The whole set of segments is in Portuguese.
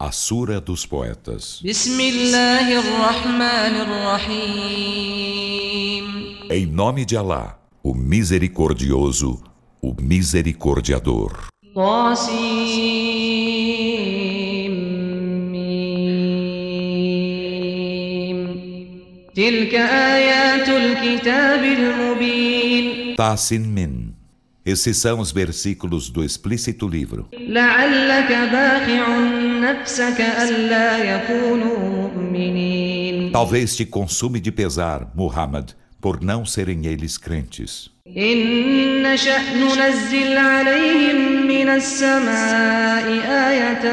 A Sura dos Poetas. بسم الله الرحمن الرحيم Em nome de Alá, o Misericordioso, o Misericordiador. طاسيم تلك آيات الكتاب المبين Tassin Min. Esses são os versículos do explícito livro. لعلك باخع نفسك ألا يكونوا مؤمنين Talvez te consume de pesar, Muhammad, por não serem eles crentes. إن نشأ ننزل عليهم من السماء آية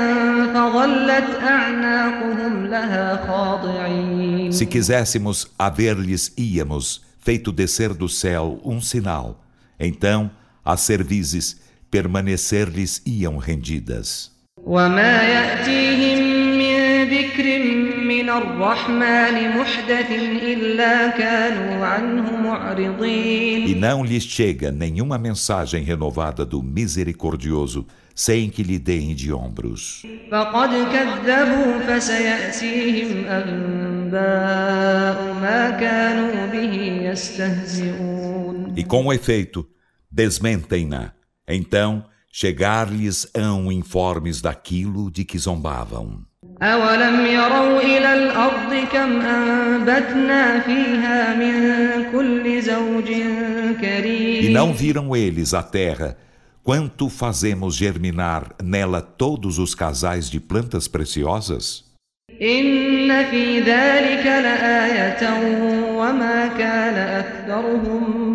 فظلت أعناقهم لها خاضعين Se quiséssemos haver-lhes íamos feito descer do céu um sinal, então as cervizes permanecer-lhes iam rendidas. وما يأتيهم من ذكر من الرحمن محدث إلا كانوا عنه معرضين E não lhes chega nenhuma mensagem renovada do Misericordioso sem que lhe deem de ombros. فقد كذبوا فسيأتيهم أنباء ما كانوا به يستهزئون E com efeito, desmentem-na. Então, chegar-lhes-ão informes daquilo de que zombavam. أولم يروا إلى الأرض كم أنبتنا فيها من كل زوج E كريم não viram eles a terra, quanto fazemos germinar nela todos os casais de plantas preciosas? إن في ذلك لآية وما كان أكثرهم مؤمنين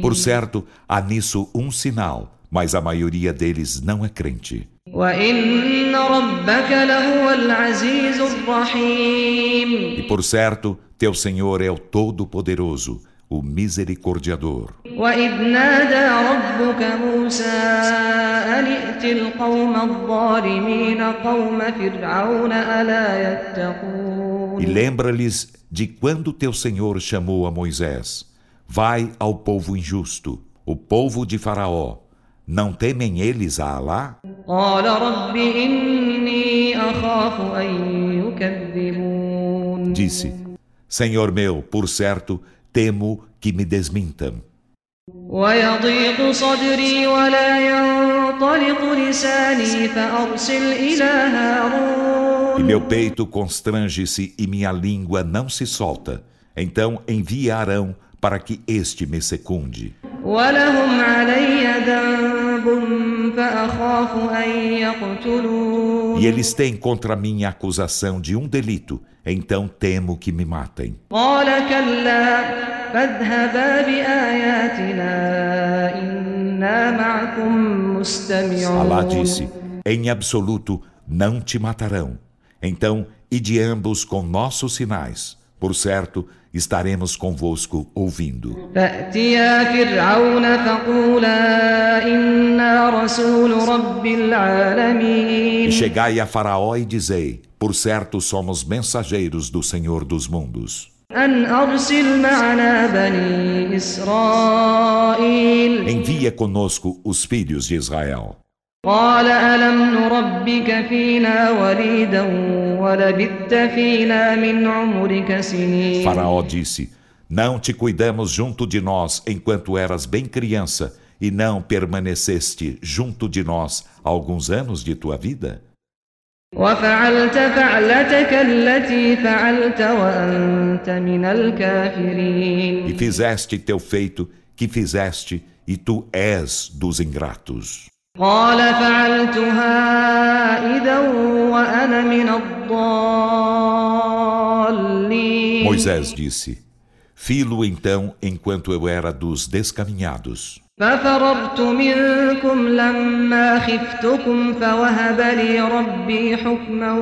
por certo, há nisso um sinal, mas a maioria deles não é crente. E por certo, teu Senhor é o Todo-Poderoso, o Misericordiador. E lembra-lhes de quando teu Senhor chamou a Moisés. Vai ao povo injusto, o povo de Faraó. Não temem eles a Alá? Disse: Senhor meu, por certo, temo que me desmintam. E meu peito constrange-se e minha língua não se solta. Então enviarão para que este me secunde. E eles têm contra mim a acusação de um delito, então temo que me matem. Alá disse: Em absoluto não te matarão. Então, ide ambos com nossos sinais. Por certo, estaremos convosco ouvindo. E chegai a Faraó e dizei: Por certo, somos mensageiros do Senhor dos mundos. Envia conosco os filhos de Israel. قال ألم نربك فينا وليدا ولبثت فينا من عمرك سنين Faraó disse: Não te cuidamos junto de nós enquanto eras bem criança, e não permaneceste junto de nós alguns anos de tua vida? وفعلت فعلتك التي فعلت وأنت من الكافرين E fizeste teu feito que fizeste, e tu és dos ingratos. قال فعلتها إذا وأنا من الضالين Moisés disse: Filo então enquanto eu era dos descaminhados. ففررت منكم لما خفتكم فوهب لي ربي حكما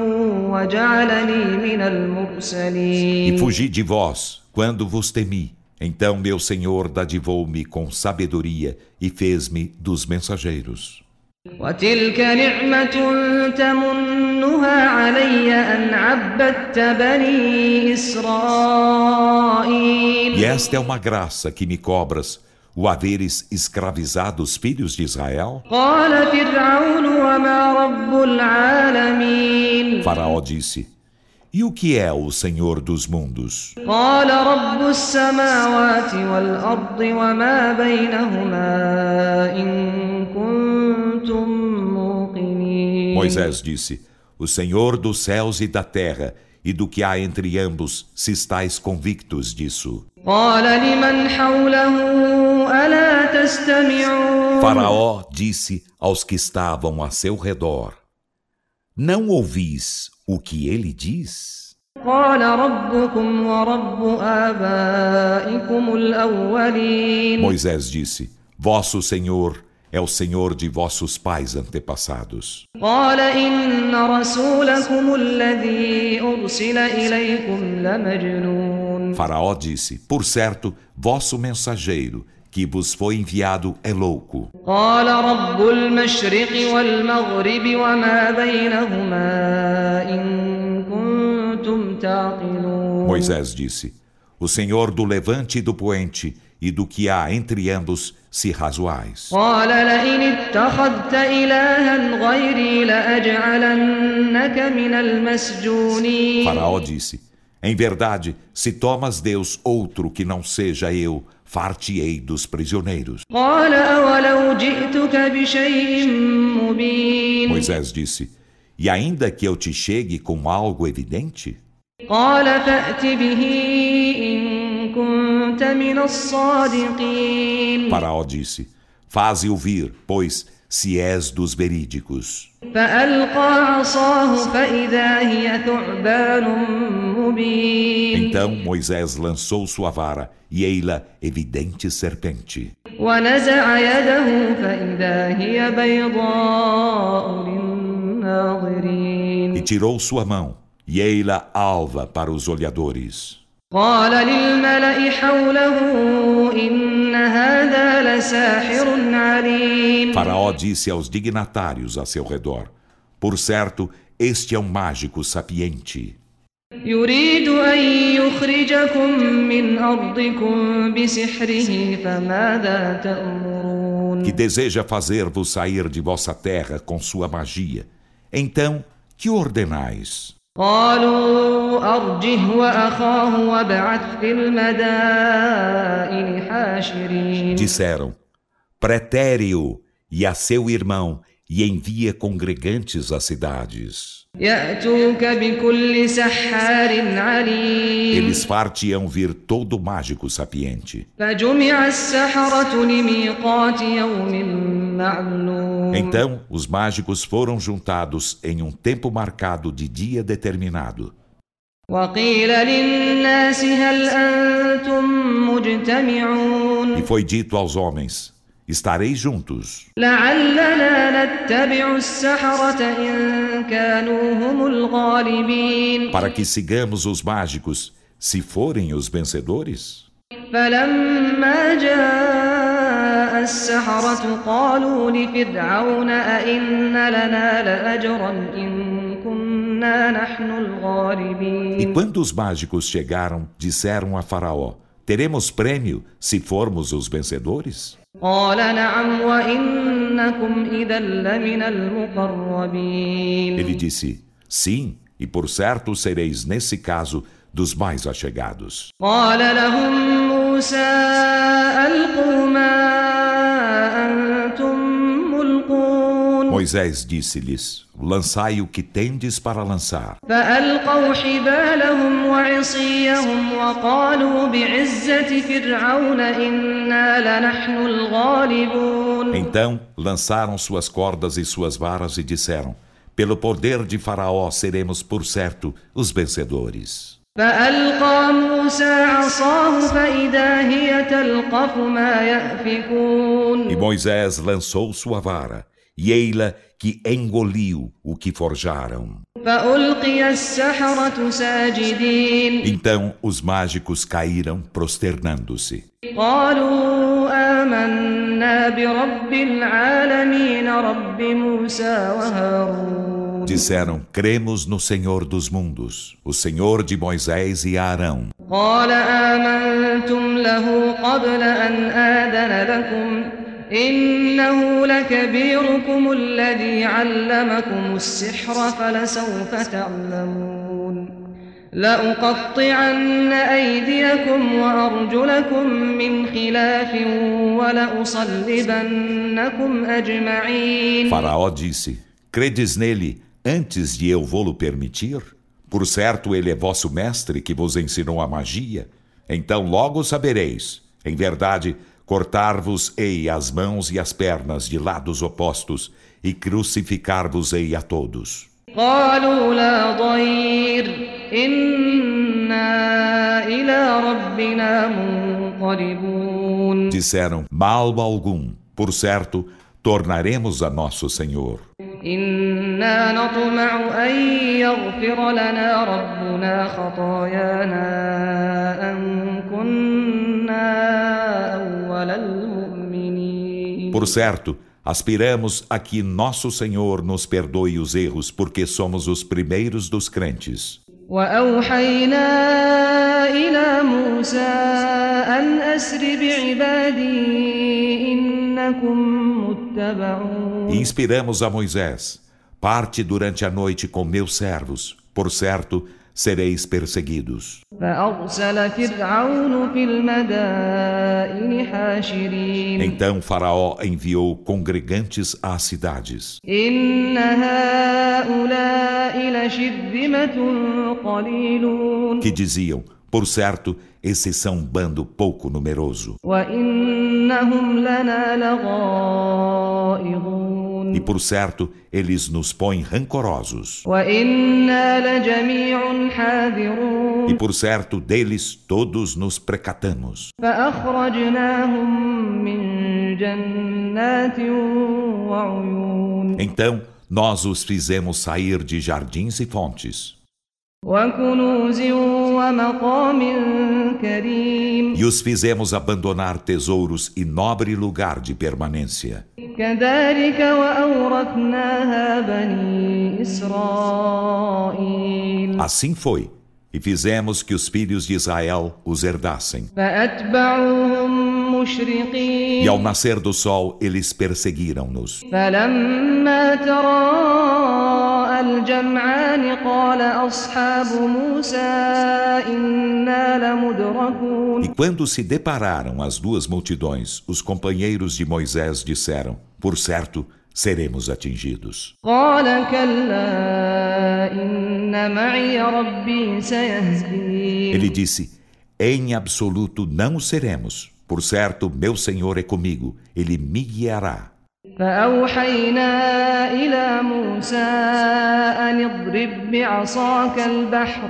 وجعلني من المرسلين E fugi de vós quando vos temi. Então meu Senhor dadivou-me com sabedoria e fez-me dos mensageiros. وتلك نعمة تمنها علي أن عبدت بني إسرائيل E esta é uma graça que me cobras, o haveres escravizado os filhos de Israel? قال فرعون وما رب العالمين Faraó disse: E o que é o Senhor dos mundos? Moisés disse: O Senhor dos céus e da terra e do que há entre ambos, se estáis convictos disso. Faraó disse aos que estavam a seu redor: Não ouvis o que ele diz? Moisés disse: Vosso Senhor é o Senhor de vossos pais antepassados. Faraó disse: Por certo, vosso mensageiro, que vos foi enviado, é louco. Moisés disse: O Senhor do levante e do poente e do que há entre ambos se razoais. Faraó disse: Em verdade, se tomas Deus outro que não seja eu, far-te-ei dos prisioneiros. Moisés disse: E ainda que eu te chegue com algo evidente? Faraó disse: Faze ouvir, pois se és dos verídicos. Então Moisés lançou sua vara e ei-la evidente serpente. E tirou sua mão e ei-la alva para os olhadores. قال للملأ حوله إن هذا لساحر عليم Faraó disse aos dignatários a seu redor: Por certo, este é um mágico sapiente, يريد أن يخرجكم من أرضكم بسحره فماذا تأمرون que deseja fazer-vos sair de vossa terra com sua magia. Então, que ordenais? قالوا أرجه وأخاه وابعث في المدائن حاشرين Disseram: Pretere-o e a seu irmão, e envia congregantes às cidades. يأتوك بكل سحار عليم Eles far-te-ão vir todo mágico sapiente. فجمع السحرة لميقات يوم معلوم Então os mágicos foram juntados em um tempo marcado de dia determinado. E foi dito aos homens: Estareis juntos, لعلنا نتبع السحرة إن كانوا هم الغالبين para que sigamos os mágicos, se forem os vencedores? فلما جاء السحرة قالوا لفرعون أئن لنا لأجرا إن كنا نحن E الغالبين quando os mágicos chegaram, disseram a Faraó: Teremos prêmio se formos os vencedores? قال نعم وإنكم إذا لمن المقربين Ele disse: Sim, e por certo sereis nesse caso dos mais achegados. قال لهم موسى ألقوا ما Moisés disse-lhes: Lançai o que tendes para lançar. فألقوا حبالهم وعصيهم وقالوا بعزة فرعون إنا لنحن الغالبون Então lançaram suas cordas e suas varas e disseram: Pelo poder de Faraó seremos por certo os vencedores. فألقى موسى عصاه فإذا هي تلقف ما يأفكون E Moisés lançou sua vara, e ei-la que engoliu o que forjaram. فألقي السحرة ساجدين Então os mágicos caíram prosternando-se. قالوا آمنا برب العالمين رب موسى وهارون Disseram: Cremos no Senhor dos mundos, o Senhor de Moisés e Arão. قال آمنتم له قبل أن آذن لكم إنه لكبيركم الذي علمكم السحر فلسوف تعلمون لأقطعن أيديكم وأرجلكم من خلاف ولأصلبنكم أجمعين Faraó disse: Credes nele antes de eu vô-lo permitir? Por certo, ele é vosso mestre que vos ensinou a magia. Então logo sabereis. Em verdade, Cortar-vos-ei as mãos e as pernas de lados opostos, e crucificar-vos-ei a todos. Disseram: Mal algum, por certo, tornaremos a nosso Senhor. Por certo, aspiramos a que nosso Senhor nos perdoe os erros, porque somos os primeiros dos crentes. وأوحينا إلى موسى أن أسر بعبادي إنكم متبعون E inspiramos a Moisés: Parte durante a noite com meus servos, por certo, sereis perseguidos. Então Faraó enviou congregantes às cidades. Que diziam: por certo, esses são um bando pouco numeroso. E por certo, eles nos põem rancorosos. E por certo, deles todos nos precatamos. Então, nós os fizemos sair de jardins e fontes. E os fizemos abandonar tesouros e nobre lugar de permanência. كذلك وأورثناها بني إسرائيل Assim foi. E fizemos que os filhos de Israel os herdassem. فأتبعوهم مشرقين E ao nascer do sol, eles perseguiram-nos. فلما تراءى الجمعان قال أصحاب موسى إنا لمدركون E quando se depararam as duas multidões, os companheiros de Moisés disseram: Por certo, seremos atingidos. قال كلا إن معي ربي سيهدين Ele disse: Em absoluto não o seremos. Por certo, meu Senhor é comigo, ele me guiará. فأوحينا إلى موسى أن اضرب بعصاك البحر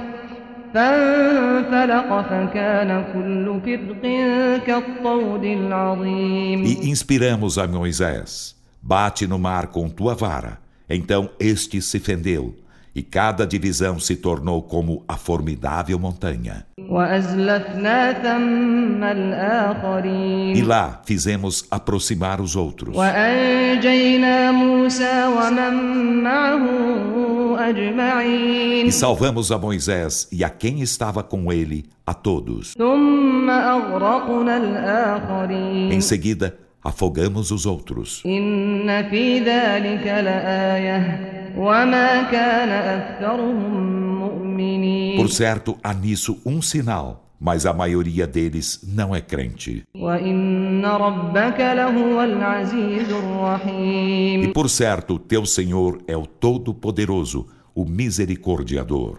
e inspiramos a Moisés: Bate no mar com tua vara. Então este se fendeu, e cada divisão se tornou como a formidável montanha. E lá fizemos aproximar os outros. E e salvamos a Moisés e a quem estava com ele, a todos. Em seguida, afogamos os outros. Por certo, há nisso um sinal mas a maioria deles não é crente. E por certo, teu Senhor é o Todo-Poderoso, o Misericordiador.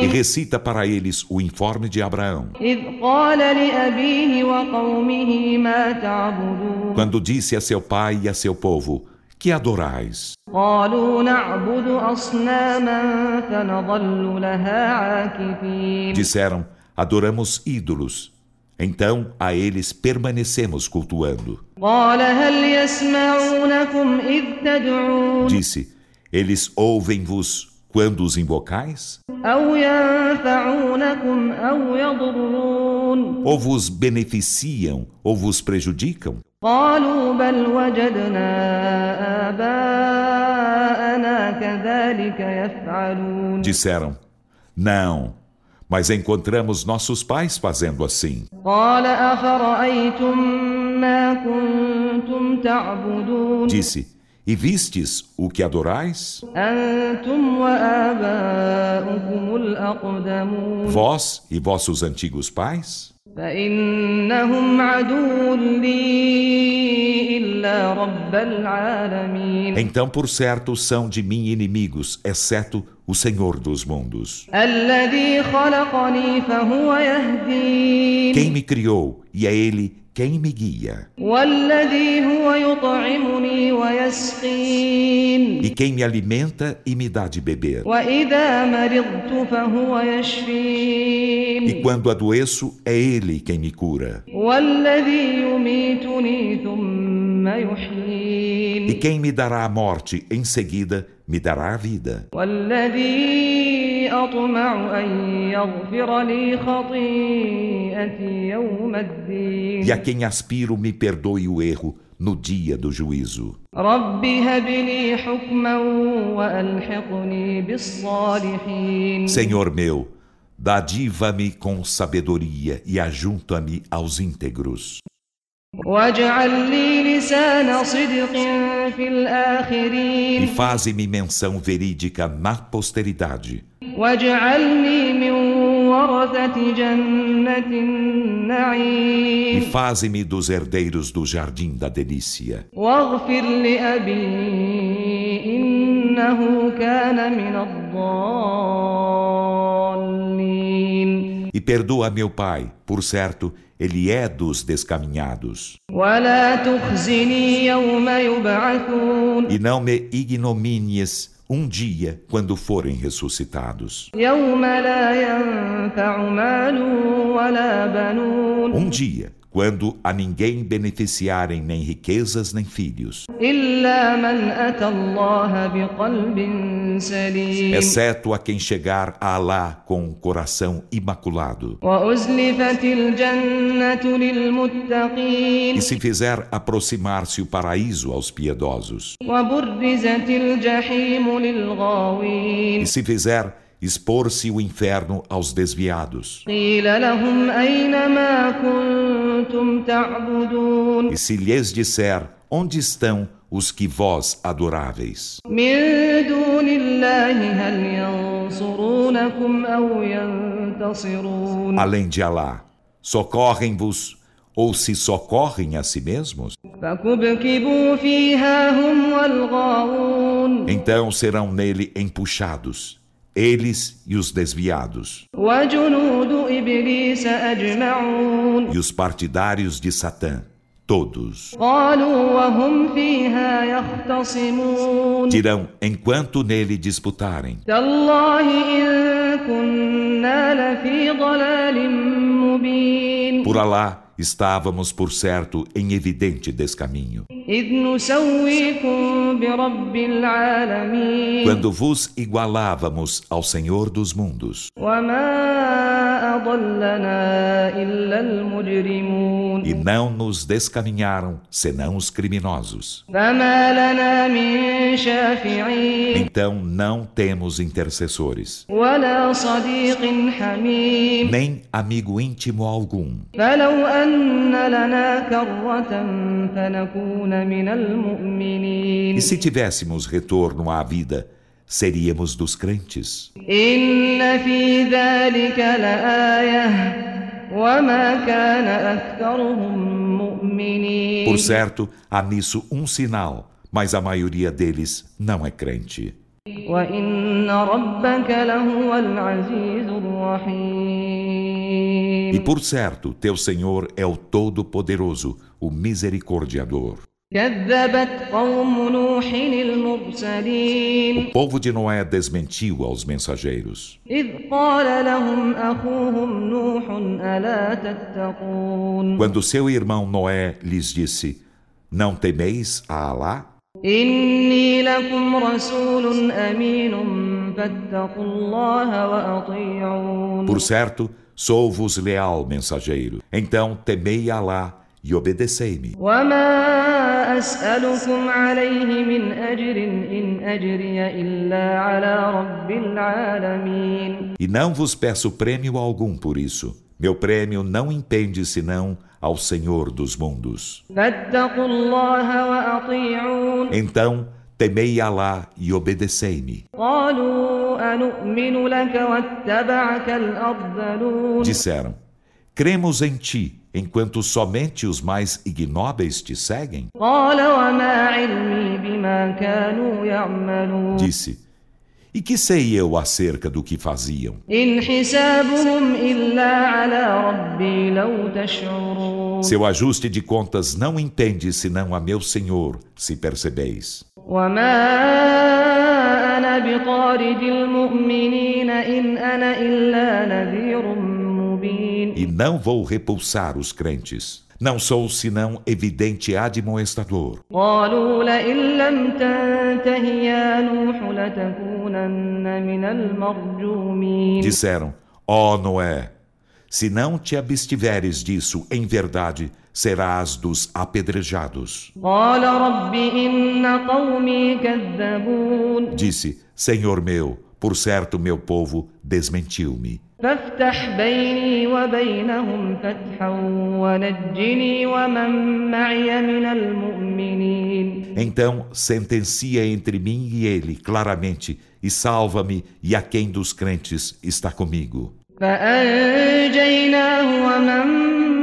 E recita para eles o informe de Abraão. Quando disse a seu pai e a seu povo: que adorais? Disseram: Adoramos ídolos. Então a eles permanecemos cultuando. Disse: Eles ouvem-vos quando os invocais? Ou Ou vos beneficiam ou vos prejudicam? قالوا بل وجدنا آباءنا كذلك يفعلون Disseram: Não, mas encontramos nossos pais fazendo assim. قال أفرأيتم ما كنتم تعبدون Disse: e vistes o que adorais? Vós e vossos antigos pais? Então, por certo, são de mim inimigos, exceto o Senhor dos mundos. Quem me criou e é Ele quem me guia. E quem me alimenta e me dá de beber. E quando adoeço, é Ele quem me cura. E quem me dará a morte, em seguida me dará a vida. E a quem aspiro me perdoe o erro no dia do juízo. Senhor meu, dadiva-me com sabedoria e ajunta-me aos íntegros. E faze-me menção verídica na posteridade. E faze-me dos herdeiros do jardim da delícia. E perdoa meu pai, por certo, ele é dos descaminhados. E não me ignominies um dia quando forem ressuscitados. Um dia quando a ninguém beneficiarem nem riquezas nem filhos, exceto a quem chegar a Alá com um coração imaculado. E se fizer aproximar-se o paraíso aos piedosos, e se fizer expor-se o inferno aos desviados. E se lhes disser, onde estão os que vós adoráveis? Além de Alá, socorrem-vos ou se socorrem a si mesmos? Então serão nele empuxados eles e os desviados. E os partidários de Satã, todos. Dirão, enquanto nele disputarem. Por Alá, estávamos por certo em evidente descaminho. Quando vos igualávamos ao Senhor dos mundos. E não nos descaminharam senão os criminosos. Então não temos intercessores, nem amigo íntimo algum. E se tivéssemos retorno à vida, seríamos dos crentes. Por certo, há nisso um sinal, mas a maioria deles não é crente. E por certo, teu Senhor é o Todo-Poderoso, o Misericordiador. O povo de Noé desmentiu aos mensageiros. Quando seu irmão Noé lhes disse: Não temeis a Alá? Por certo, sou-vos leal mensageiro. Então temei Alá e obedecei-me. وما أسألكم عليه من أجر إن أجري إلا على رب العالمين E não vos peço prêmio algum por isso. Meu prêmio não impende senão ao Senhor dos mundos. فاتقوا الله وأطيعون Então, temei Alá e obedecei-me. قالوا أنؤمن لك واتبعك الأرذلون Disseram: Cremos em ti, enquanto somente os mais ignóbeis te seguem? قال وما علمي بما كانوا يعملون Disse: E que sei eu acerca do que faziam? إن حسابهم إلا على ربي لو تشعرون Seu ajuste de contas não entende senão a meu Senhor, se percebeis. وما أنا بطارد المؤمنين إن أنا إلا نذير مبين e não vou repulsar os crentes. Não sou senão evidente admoestador. Disseram: Ó oh, Noé, se não te abstiveres disso, em verdade, serás dos apedrejados. Disse: Senhor meu, por certo meu povo desmentiu-me. فافتح بيني وبينهم فتحا ونجني ومن معي من المؤمنين Então sentencia entre mim e ele claramente, e salva-me, e a quem dos crentes está comigo. فأنجيناه ومن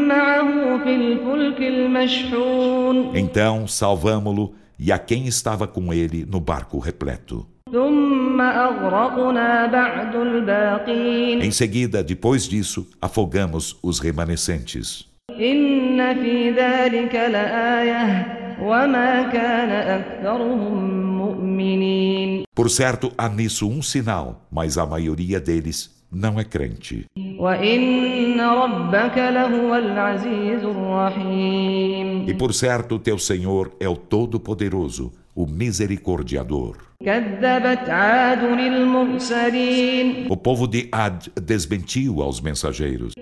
معه في الفلك المشحون Então salvamo-lo e a quem estava com ele no barco repleto. ثم أغرقنا بعد الباقين Em seguida, depois disso, afogamos os remanescentes. Por certo, há nisso um sinal, mas a maioria deles não é crente. E por certo, teu Senhor é o Todo-Poderoso o misericordiador. O povo de Ad desmentiu aos mensageiros.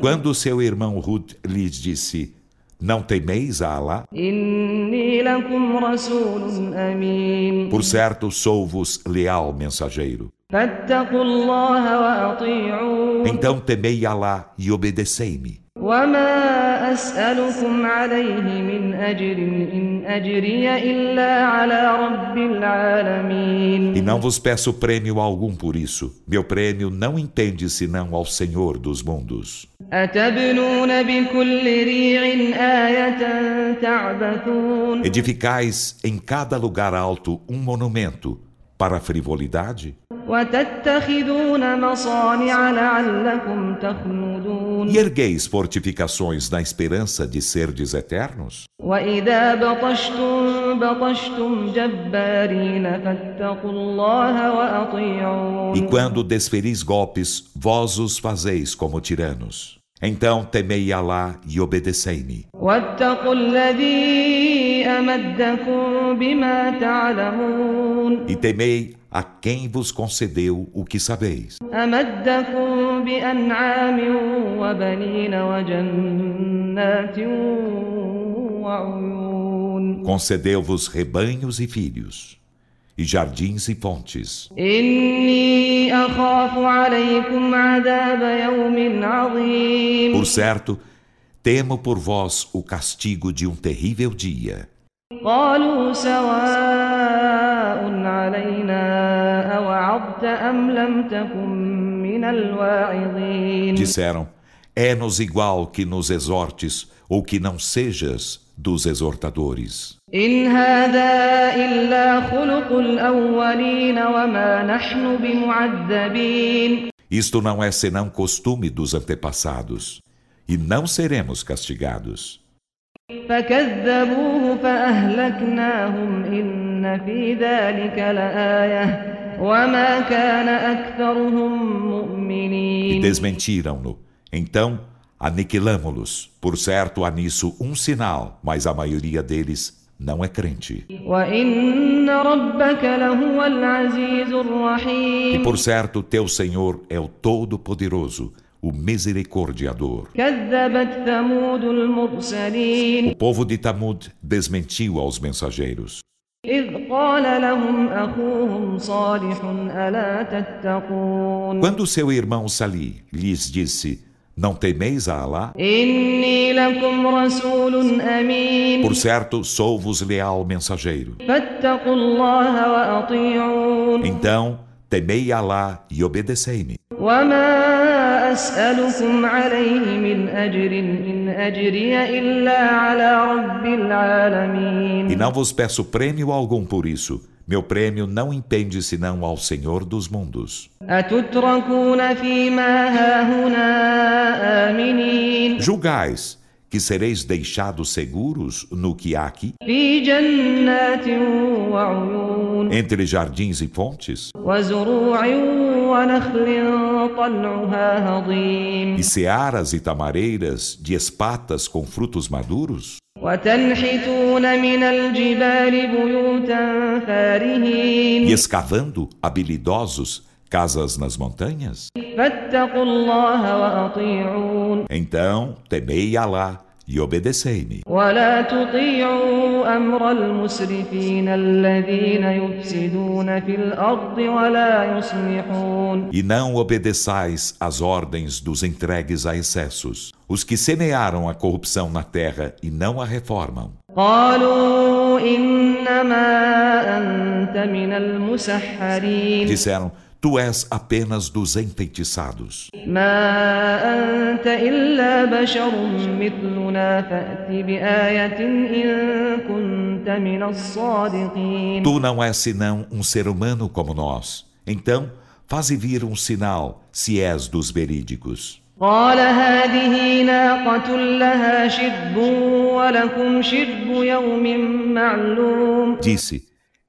Quando seu irmão Hud lhes disse: Não temeis a Alá? Por certo, sou-vos leal mensageiro. Então temei Alá e obedecei-me. E não vos peço prêmio algum por isso. Meu prêmio não entende senão ao Senhor dos mundos. Edificais em cada lugar alto um monumento para a frivolidade? E ergueis fortificações na esperança de serdes eternos? E quando desferis golpes, vós os fazeis como tiranos. Então temei Alá e obedecei-me. E temei a quem vos concedeu o que sabeis. أمدكم بأنعام وبنين وجنات وعيون Concedeu-vos rebanhos e filhos, e jardins e fontes. إني أخاف عليكم عذاب يوم عظيم Por certo, temo por vós o castigo de um terrível dia. قالوا سواء علينا أوعظت أم لم تكن من الواعظين Disseram: É-nos igual que nos exortes ou que não sejas dos exortadores. إن هذا إلا خلق الأولين وما نحن بمعذبين Isto não é senão costume dos antepassados, e não seremos castigados. فكذبوه فأهلكناهم إن في ذلك لآية وما كان أكثرهم E مؤمنين desmentiram-no. Então, aniquilamo-los. Por certo, há nisso um sinal, mas a maioria deles não é crente. وإن ربك لهو العزيز E الرحيم por certo, teu Senhor é o Todo-Poderoso, o misericordiador. كذبت ثمود المرسلين O povo de Tamud desmentiu aos mensageiros. إذ قال لهم أخوهم صالح ألا تتقون Quando seu irmão Sali lhes disse: Não temeis a Alá? إني لكم رسول أمين Por certo, sou-vos leal mensageiro. فاتقوا الله وأطيعون Então, temei Alá e obedecei-me. وما أسألكم عليه من أجر إن أجري إلا على رب E العالمين não vos peço prêmio algum por isso. Meu prêmio não impende senão ao Senhor dos mundos. أتتركون فيما هاهنا آمنين Julgais que sereis deixados seguros no que há aqui, في جنات وعيون entre jardins e fontes, E searas e tamareiras de espatas com frutos maduros? E escavando, habilidosos, casas nas montanhas? Então, temei Allah e obedecei-me. E não obedeçais às ordens dos entregues a excessos, os que semearam a corrupção na terra e não a reformam. Disseram, Tu és apenas dos enfeitiçados. ما أنت إلا بشر مثلنا فأت بآية إن كنت من الصادقين Tu não és senão um ser humano como nós. Então, faze vir um sinal, se és dos verídicos. قال هذه ناقة لها شرب ولكم شرب يوم معلوم Disse: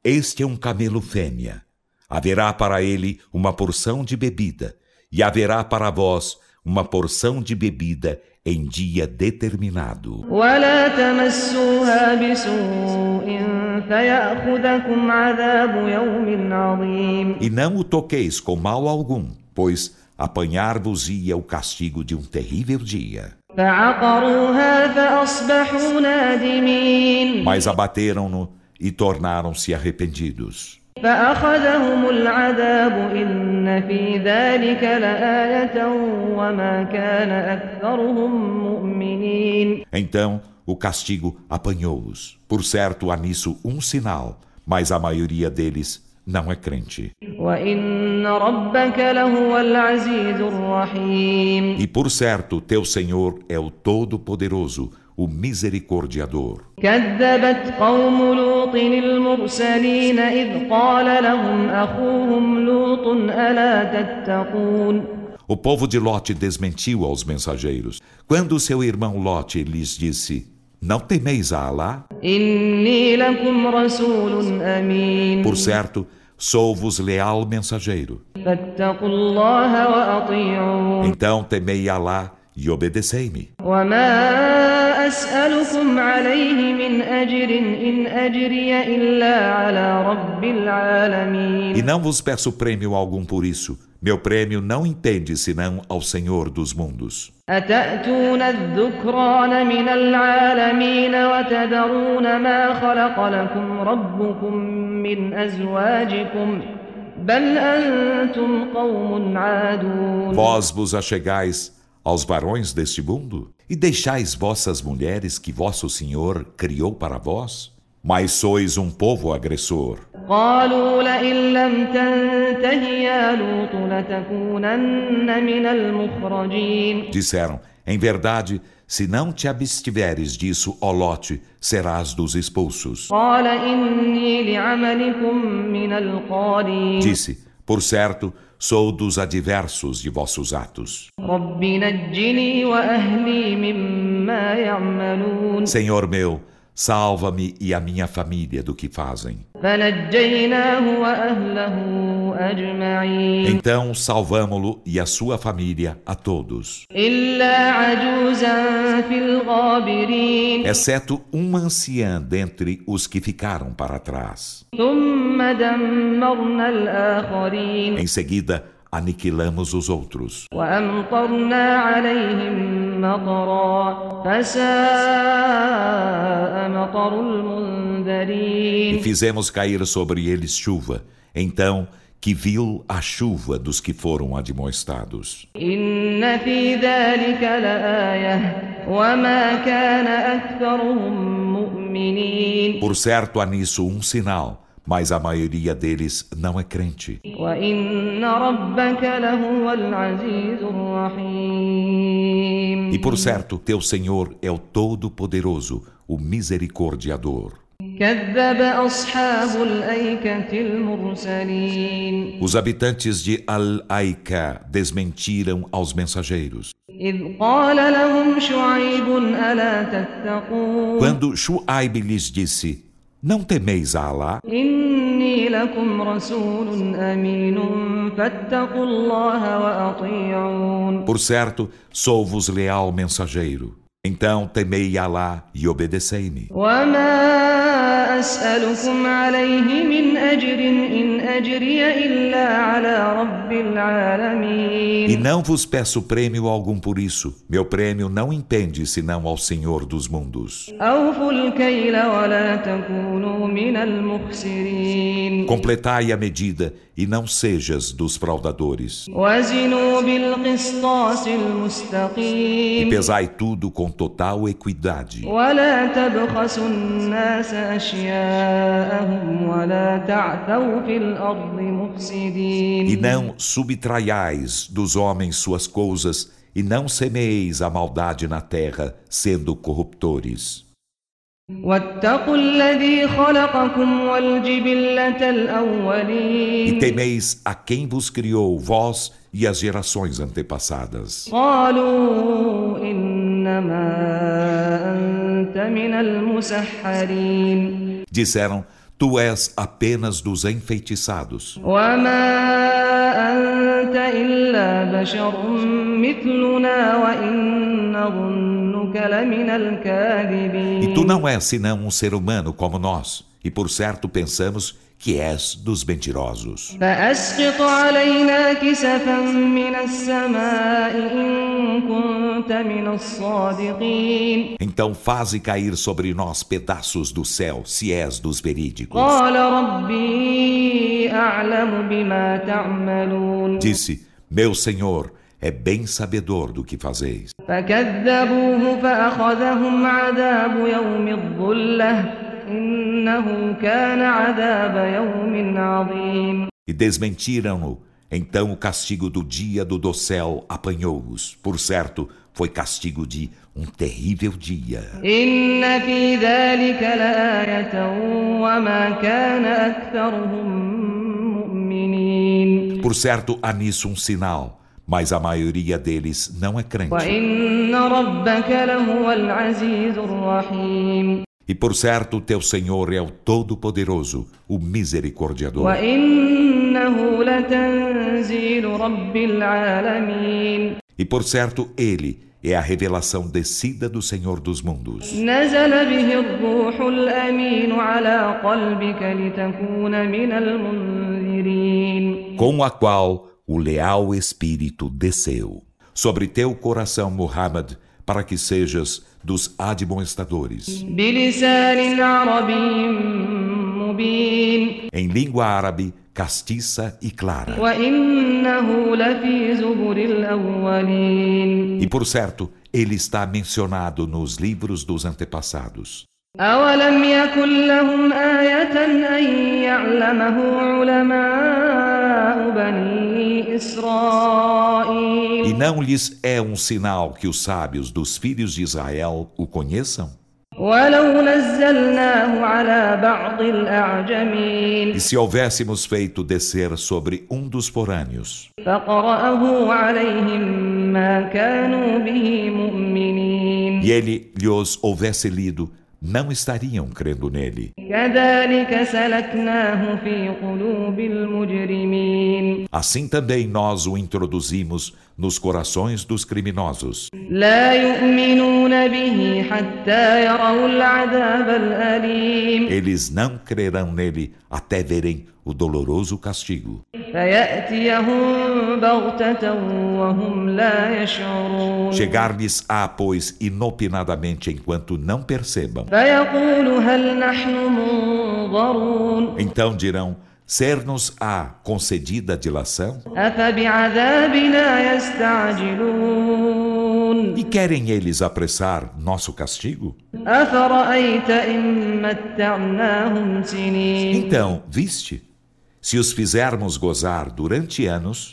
Este é um camelo fêmea. haverá para ele uma porção de bebida, e haverá para vós uma porção de bebida em dia determinado. E não o toqueis com mal algum, pois apanhar-vos-ia o castigo de um terrível dia. Mas abateram-no e tornaram-se arrependidos. فأخذهم العذاب إن في ذلك لآية وما كان أكثرهم مؤمنين Então o castigo apanhou-os. Por certo, há nisso um sinal, mas a maioria deles não é crente. وإن ربك لهو العزيز الرحيم E por certo, teu Senhor é o Todo-Poderoso, o Misericordiador. كذبت قوم لوط المرسلين إذ قال لهم أخوهم لوط ألا تتقون O povo de Lote desmentiu aos mensageiros. Quando seu irmão Lote lhes disse: Não temeis a Alá? إني لكم رسول أمين Por certo, sou-vos leal mensageiro. فاتقوا الله وأطيعون Então temei Alá e obedecei-me. وما أسألكم عليه من أجر إن أجري إلا على رب E العالمين não vos peço prêmio algum por isso. Meu prêmio não impende senão ao Senhor dos mundos. أتأتون الذكران من العالمين وتذرون ما خلق لكم ربكم من أزواجكم بل أنتم قوم عادون Vós vos achegais aos varões deste mundo E deixais vossas mulheres que vosso Senhor criou para vós? Mas sois um povo agressor. Disseram: Em verdade, se não te abstiveres disso, ó Lote, serás dos expulsos. Disse: Por certo, sou dos adversos de vossos atos. Senhor meu, Salva-me e a minha família do que fazem. Então salvamo-lo e a sua família a todos. Exceto uma anciã dentre os que ficaram para trás. Em seguida, aniquilamos os outros. E fizemos cair sobre eles chuva. Então, que viu a chuva dos que foram admoestados. Por certo há nisso um sinal mas a maioria deles não é crente. E por certo, teu Senhor é o Todo-Poderoso, o Misericordiador. Os habitantes de Al-Aika desmentiram aos mensageiros. Quando Shu'aib lhes disse: não temeis a Alá? Por certo, sou-vos leal mensageiro. Então temei Alá e obedecei-me. E não vos peço prêmio algum por isso. Meu prêmio não impende senão ao Senhor dos mundos. Completai a medida e não sejas dos fraudadores. E pesai tudo com total equidade. E não subtraiais dos homens suas coisas, e não semeis a maldade na terra, sendo corruptores. E الأولين temeis a quem vos criou, vós e as gerações antepassadas. قالوا إنما أنت من المسحرين Disseram: Tu és apenas dos enfeitiçados. وما أنت إلا بشر مثلنا وإن نظنك لمن e tu não és senão um ser humano como nós, e por certo pensamos que és dos mentirosos. Então faze cair sobre nós pedaços do céu, se és dos verídicos. Disse, meu Senhor, é bem sabedor do que fazeis. E desmentiram-no, então o castigo do dia do dossel apanhou-os. Por certo, foi castigo de um terrível dia. Por certo, há nisso um sinal mas a maioria deles não é crente. E por certo, teu Senhor é o Todo-Poderoso, o Misericordiador. E por certo, Ele é a revelação descida do Senhor dos mundos. Com a qual o leal Espírito desceu sobre teu coração, Muhammad, para que sejas dos admoestadores. بلسان عربي مبين Em língua árabe, castiça e clara. وإنه لفي زبر الأولين E por certo, ele está mencionado nos livros dos antepassados. أولم يكن لهم آية أن يعلمه علماء بني إسرائيل e não lhes é um sinal que os sábios dos filhos de Israel o conheçam? E se houvéssemos feito descer sobre um dos porâneos, e ele lhes houvesse lido, não estariam crendo nele. Assim também nós o introduzimos nos corações dos criminosos. Eles não crerão nele até verem o doloroso castigo. Chegar-lhes á, pois, inopinadamente enquanto não percebam. Então dirão: ser-nos á concedida dilação? E querem eles apressar nosso castigo? Então, viste? se os fizermos gozar durante anos,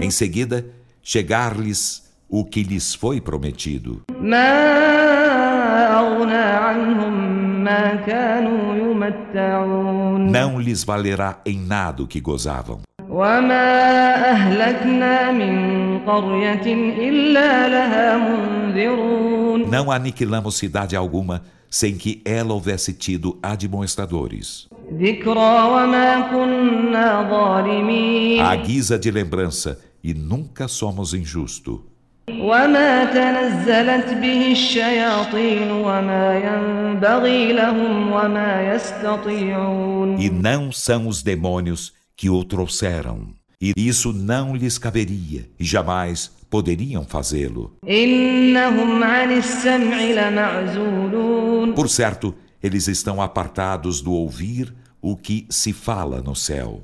em seguida, chegar-lhes o que lhes foi prometido. Não lhes valerá em nada o que gozavam. وما أهلكنا من قرية إلا لها منذرون Não aniquilamos cidade alguma sem que ela houvesse tido admoestadores. ذكرى وما كنا ظالمين À guisa de lembrança, e nunca somos injusto. وما تنزلت به الشياطين وما ينبغي لهم وما يستطيعون E não são os demônios que o trouxeram. E isso não lhes caberia e jamais poderiam fazê-lo. Por certo, eles estão apartados do ouvir o que se fala no céu.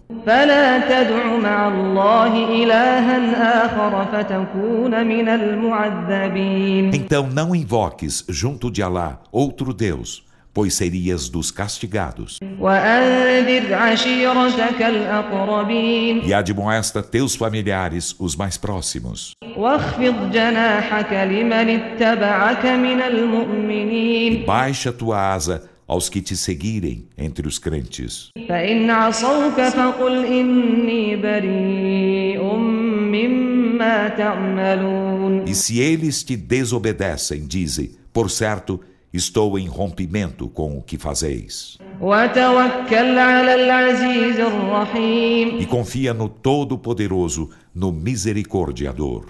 Então não invoques junto de Alá outro Deus pois serias dos castigados. E admoesta teus familiares, os mais próximos. E baixa tua asa aos que te seguirem entre os crentes. E se eles te desobedecem, dizem, por certo, Estou em rompimento com o que fazeis. E confia no Todo-Poderoso, no Misericordiador,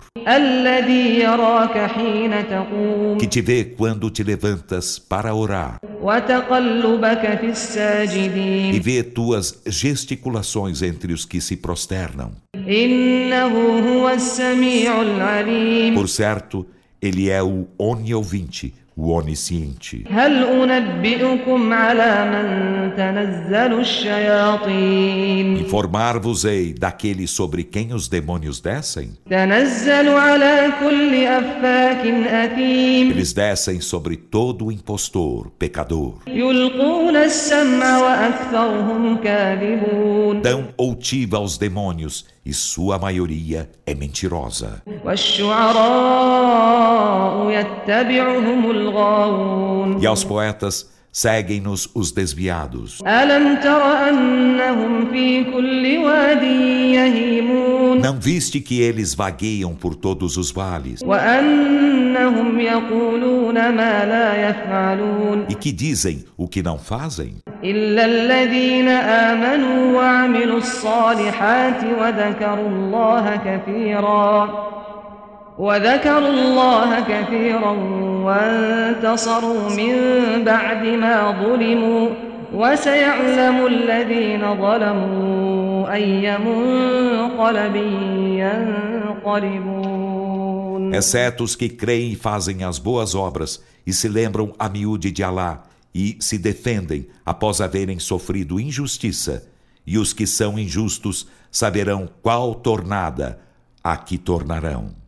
que te vê quando te levantas para orar. e vê tuas gesticulações entre os que se prosternam. Por certo, ele é o oniovinte o Onisciente. Informar-vos-ei daquele sobre quem os demônios descem? Eles descem sobre todo o impostor, pecador. Dão outiva aos demônios e sua maioria é mentirosa. والشعراء يتبعهم الغاوون E aos poetas seguem-nos os desviados. ألم تر أنهم في كل واد يهيمون Não viste que eles vagueiam por todos os vales وأنهم يقولون ما لا يفعلون e que dizem o que não fazem? إلا الذين آمنوا وعملوا الصالحات وذكروا الله كثيرا وذكروا الله كثيرا وانتصروا من بعد ما ظلموا وسيعلم الذين ظلموا أي منقلب ينقلبون Exceto os que creem e fazem as boas obras e se lembram a miúde de Alá e se defendem após haverem sofrido injustiça. E os que são injustos saberão qual tornada a que tornarão.